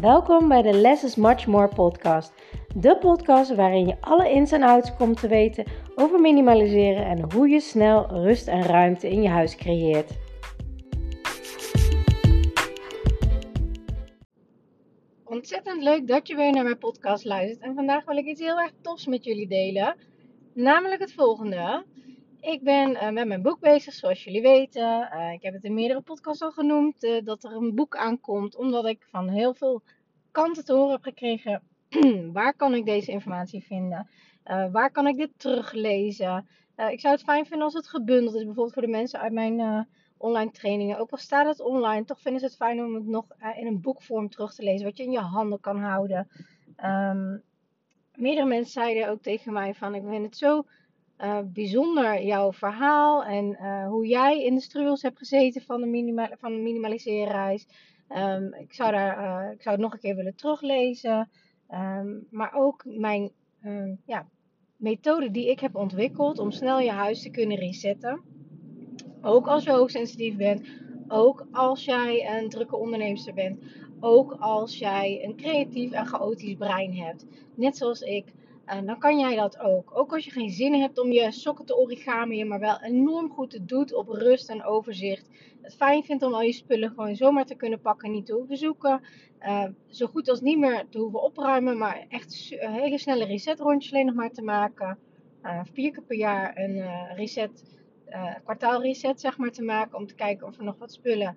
Welkom bij de Less is Much More podcast. De podcast waarin je alle ins en outs komt te weten over minimaliseren en hoe je snel rust en ruimte in je huis creëert. Ontzettend leuk dat je weer naar mijn podcast luistert. En vandaag wil ik iets heel erg tofs met jullie delen. Namelijk het volgende. Ik ben uh, met mijn boek bezig, zoals jullie weten. Uh, ik heb het in meerdere podcasts al genoemd, uh, dat er een boek aankomt. Omdat ik van heel veel kanten te horen heb gekregen, waar kan ik deze informatie vinden? waar kan ik dit teruglezen? ik zou het fijn vinden als het gebundeld is, bijvoorbeeld voor de mensen uit mijn online trainingen. Ook al staat het online, toch vinden ze het fijn om het nog in een boekvorm terug te lezen, wat je in je handen kan houden. Um, meerdere mensen zeiden ook tegen mij van, ik vind het zo uh, bijzonder jouw verhaal en uh, hoe jij in de struggles hebt gezeten van de, minima van de. Um, ik, zou daar, uh, ik zou het nog een keer willen teruglezen. Um, maar ook mijn um, ja, methode die ik heb ontwikkeld om snel je huis te kunnen resetten. Ook als je hoogsensitief bent. Ook als jij een drukke onderneemster bent. Ook als jij een creatief en chaotisch brein hebt. Net zoals ik. Dan kan jij dat ook. Ook als je geen zin hebt om je sokken te origami, maar wel enorm goed het doet op rust en overzicht. Het fijn vindt om al je spullen gewoon zomaar te kunnen pakken, niet te hoeven zoeken. Uh, zo goed als niet meer te hoeven opruimen, maar echt een hele snelle reset rondjes alleen nog maar te maken. Uh, vier keer per jaar een uh, reset, kwartaalreset zeg maar te maken. Om te kijken of er nog wat spullen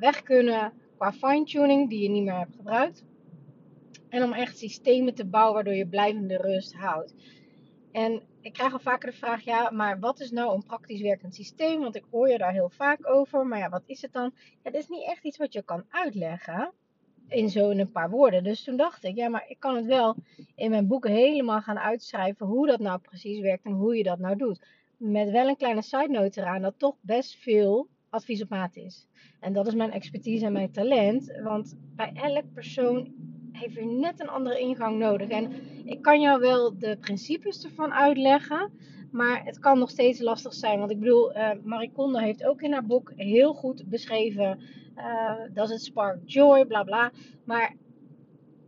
weg kunnen qua fine-tuning die je niet meer hebt gebruikt. En om echt systemen te bouwen waardoor je blijvende rust houdt. En ik krijg al vaker de vraag, ja, maar wat is nou een praktisch werkend systeem? Want ik hoor je daar heel vaak over. Maar ja, wat is het dan? Dat is niet echt iets wat je kan uitleggen in zo'n paar woorden. Dus toen dacht ik, ja, maar ik kan het wel in mijn boeken helemaal gaan uitschrijven hoe dat nou precies werkt en hoe je dat nou doet. Met wel een kleine side note eraan dat toch best veel advies op maat is. En dat is mijn expertise en mijn talent. Want bij elk persoon heeft weer net een andere ingang nodig. En ik kan jou wel de principes ervan uitleggen. Maar het kan nog steeds lastig zijn. Want ik bedoel, uh, Marie Kondo heeft ook in haar boek heel goed beschreven. Uh, dat is het spark joy, bla bla. Maar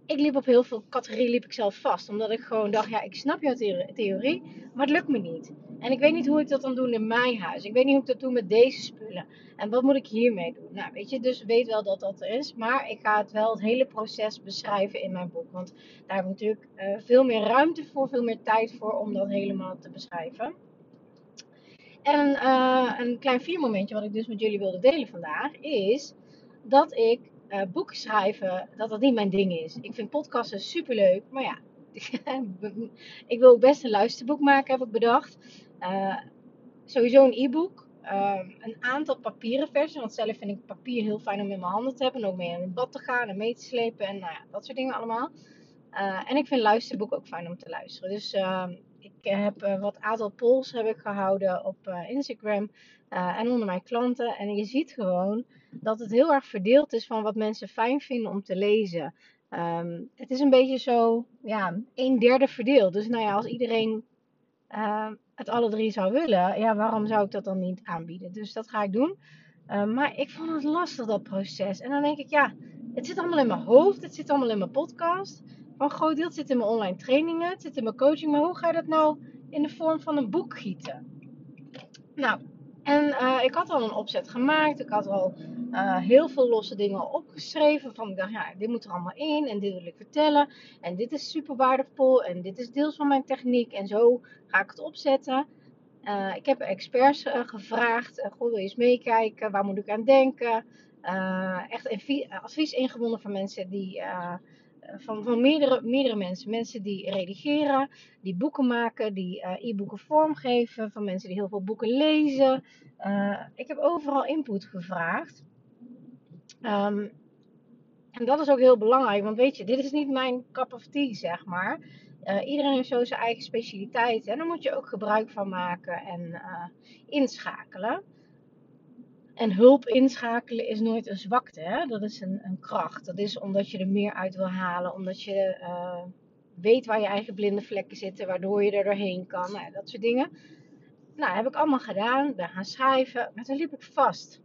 ik liep op heel veel categorieën liep ik zelf vast. Omdat ik gewoon dacht, ja, ik snap jouw theorie, maar het lukt me niet. En ik weet niet hoe ik dat dan doe in mijn huis. Ik weet niet hoe ik dat doe met deze spullen. En wat moet ik hiermee doen? Nou, weet je, dus weet wel dat dat er is. Maar ik ga het wel het hele proces beschrijven in mijn boek. Want daar heb ik natuurlijk uh, veel meer ruimte voor, veel meer tijd voor om dat helemaal te beschrijven. En uh, een klein viermomentje wat ik dus met jullie wilde delen vandaag is dat ik uh, boeken schrijven, dat dat niet mijn ding is. Ik vind podcasten super leuk, maar ja, ik wil ook best een luisterboek maken, heb ik bedacht. Uh, sowieso een e-book. Uh, een aantal papieren versies. Want zelf vind ik papier heel fijn om in mijn handen te hebben. En ook mee in het bad te gaan en mee te slepen. En nou ja, dat soort dingen allemaal. Uh, en ik vind luisterboek ook fijn om te luisteren. Dus ehm, ik heb wat aantal polls heb ik gehouden op Instagram. en onder mijn klanten. En je ziet gewoon dat het heel erg verdeeld is van wat mensen fijn vinden om te lezen. Um, het is een beetje zo, ja, een derde verdeeld. Dus nou ja, als iedereen uh, het alle drie zou willen, ja, waarom zou ik dat dan niet aanbieden? Dus dat ga ik doen. Uh, maar ik vond het lastig, dat proces. En dan denk ik, ja, het zit allemaal in mijn hoofd, het zit allemaal in mijn podcast. Van groot deel zit in mijn online trainingen, het zit in mijn coaching. Maar hoe ga je dat nou in de vorm van een boek gieten? Nou, en uh, ik had al een opzet gemaakt. Ik had al uh, heel veel losse dingen opgeschreven. Van ja, dit moet er allemaal in. En dit wil ik vertellen. En dit is super waardevol. En dit is deels van mijn techniek. En zo ga ik het opzetten. Uh, ik heb experts gevraagd. goh, wil je eens meekijken? Waar moet ik aan denken? echt advies ingewonnen van mensen die van, van meerdere, meerdere mensen. Mensen die redigeren, die boeken maken, die e-boeken vormgeven, van mensen die heel veel boeken lezen. Ik heb overal input gevraagd. Um, en dat is ook heel belangrijk, want weet je, dit is niet mijn cup of tea, zeg maar. Uh, iedereen heeft zo zijn eigen specialiteit en daar moet je ook gebruik van maken en inschakelen. En hulp inschakelen is nooit een zwakte. Hè? Dat is een, een, kracht. Dat is omdat je er meer uit wil halen. Omdat je uh, weet waar je eigen blinde vlekken zitten. Waardoor je er doorheen kan. Nou, dat soort dingen. Nou, heb ik allemaal gedaan. Ben gaan schrijven. Maar toen liep ik vast.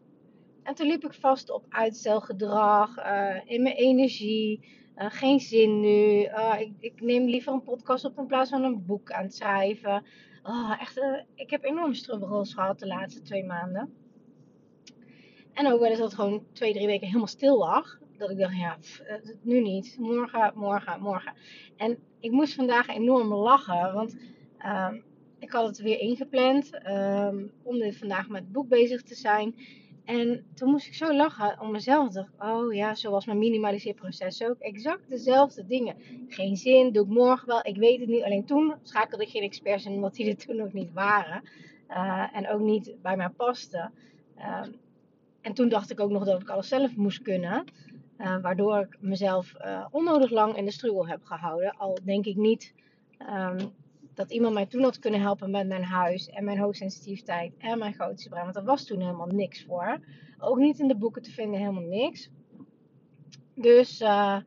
En toen liep ik vast op uitstelgedrag, in mijn energie, geen zin nu. Ik, ik, neem liever een podcast op in plaats van een boek aan het schrijven. Oh, echt, ik heb enorm struggles gehad de laatste twee maanden. En ook wel eens dat het gewoon twee, drie weken helemaal stil lag. Dat ik dacht, ja, nu niet. Morgen, morgen, morgen. En ik moest vandaag enorm lachen, want um, ik had het weer ingepland um, om vandaag met het boek bezig te zijn. En toen moest ik zo lachen om mezelf. Dacht, oh ja, zoals mijn minimaliseerproces ook. Exact dezelfde dingen. Geen zin, doe ik morgen wel. Ik weet het niet. Alleen toen schakelde ik geen experts in, omdat die er toen nog niet waren. Uh, en ook niet bij mij pasten. Uh, en toen dacht ik ook nog dat ik alles zelf moest kunnen. Uh, waardoor ik mezelf uh, onnodig lang in de struggle heb gehouden. Al denk ik niet um, dat iemand mij toen had kunnen helpen met mijn huis en mijn hoogsensitiviteit en mijn grootste brein. Want er was toen helemaal niks voor. Ook niet in de boeken te vinden, helemaal niks. Dus uh,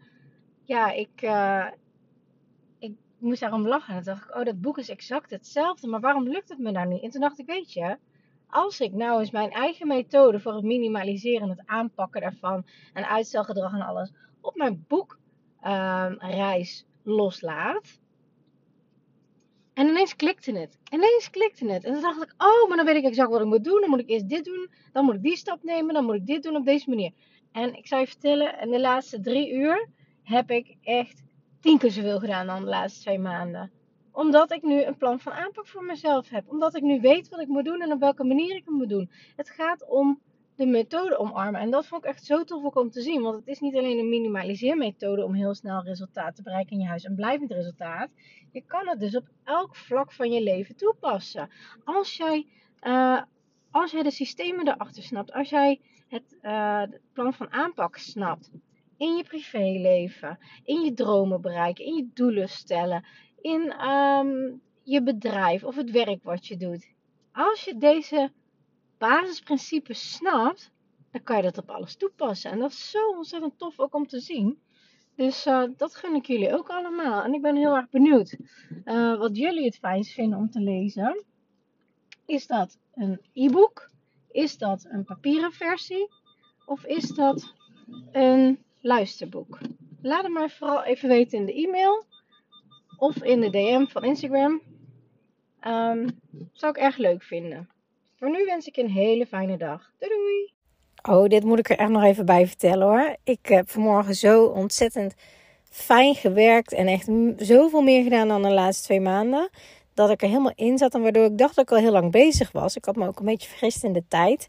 ja, ik, ik moest daarom lachen. En dacht ik, oh, dat boek is exact hetzelfde. Maar waarom lukt het me nou niet? En toen dacht ik, weet je, als ik nou eens mijn eigen methode voor het minimaliseren, het aanpakken daarvan en uitstelgedrag en alles op mijn boekreis um, loslaat. En ineens klikte het. Ineens klikte het. En toen dacht ik, oh, maar dan weet ik exact wat ik moet doen. Dan moet ik eerst dit doen. Dan moet ik die stap nemen. Dan moet ik dit doen op deze manier. En ik zou je vertellen, in de laatste drie uur heb ik echt tien keer zoveel gedaan dan de laatste twee maanden omdat ik nu een plan van aanpak voor mezelf heb. Omdat ik nu weet wat ik moet doen en op welke manier ik het moet doen. Het gaat om de methode omarmen. En dat vond ik echt zo tof om te zien. Want het is niet alleen een minimaliseermethode om heel snel resultaat te bereiken in je huis. Een blijvend resultaat. Je kan het dus op elk vlak van je leven toepassen. Als jij, uh, als jij de systemen erachter snapt. Als jij het, uh, het plan van aanpak snapt. In je privéleven. In je dromen bereiken. In je doelen stellen in um, je bedrijf of het werk wat je doet. Als je deze basisprincipes snapt, dan kan je dat op alles toepassen. En dat is zo ontzettend tof ook om te zien. Dus uh, dat gun ik jullie ook allemaal. En ik ben heel erg benieuwd uh, wat jullie het fijnst vinden om te lezen. Is dat een e-book? Is dat een papieren versie? Of is dat een luisterboek? Laat het maar vooral even weten in de e-mail of in de DM van Instagram. Um, zou ik erg leuk vinden. Voor nu wens ik een hele fijne dag. Doei doei! Oh, dit moet ik er echt nog even bij vertellen hoor. Ik heb vanmorgen zo ontzettend fijn gewerkt en echt zoveel meer gedaan dan de laatste twee maanden. Dat ik er helemaal in zat en waardoor ik dacht dat ik al heel lang bezig was. Ik had me ook een beetje vergist in de tijd.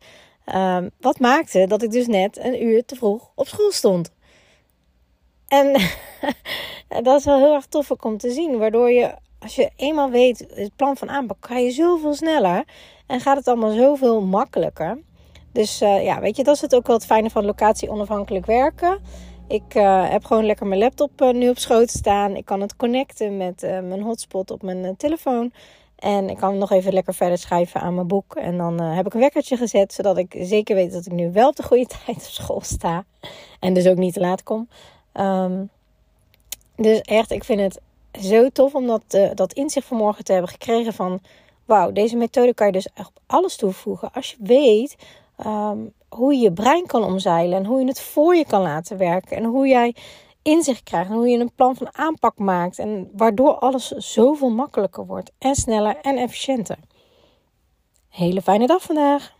Um, wat maakte dat ik dus net een uur te vroeg op school stond. En dat is wel heel erg tof om te zien. Waardoor je, als je eenmaal weet het plan van aanpak, kan je zoveel sneller. En gaat het allemaal zoveel makkelijker. Dus uh, ja, weet je, dat is het ook wel het fijne van locatie onafhankelijk werken. Ik uh, heb gewoon lekker mijn laptop uh, nu op schoot staan. Ik kan het connecten met mijn hotspot op mijn telefoon. En ik kan nog even lekker verder schrijven aan mijn boek. En dan heb ik een wekkertje gezet, zodat ik zeker weet dat ik nu wel op de goede tijd op school sta. En dus ook niet te laat kom. Um, dus echt, ik vind het zo tof om dat, uh, dat inzicht vanmorgen te hebben gekregen van... Wauw, deze methode kan je dus echt op alles toevoegen. Als je weet um, hoe je je brein kan omzeilen en hoe je het voor je kan laten werken. En hoe jij inzicht krijgt en hoe je een plan van aanpak maakt. En waardoor alles zoveel makkelijker wordt en sneller en efficiënter. Hele fijne dag vandaag.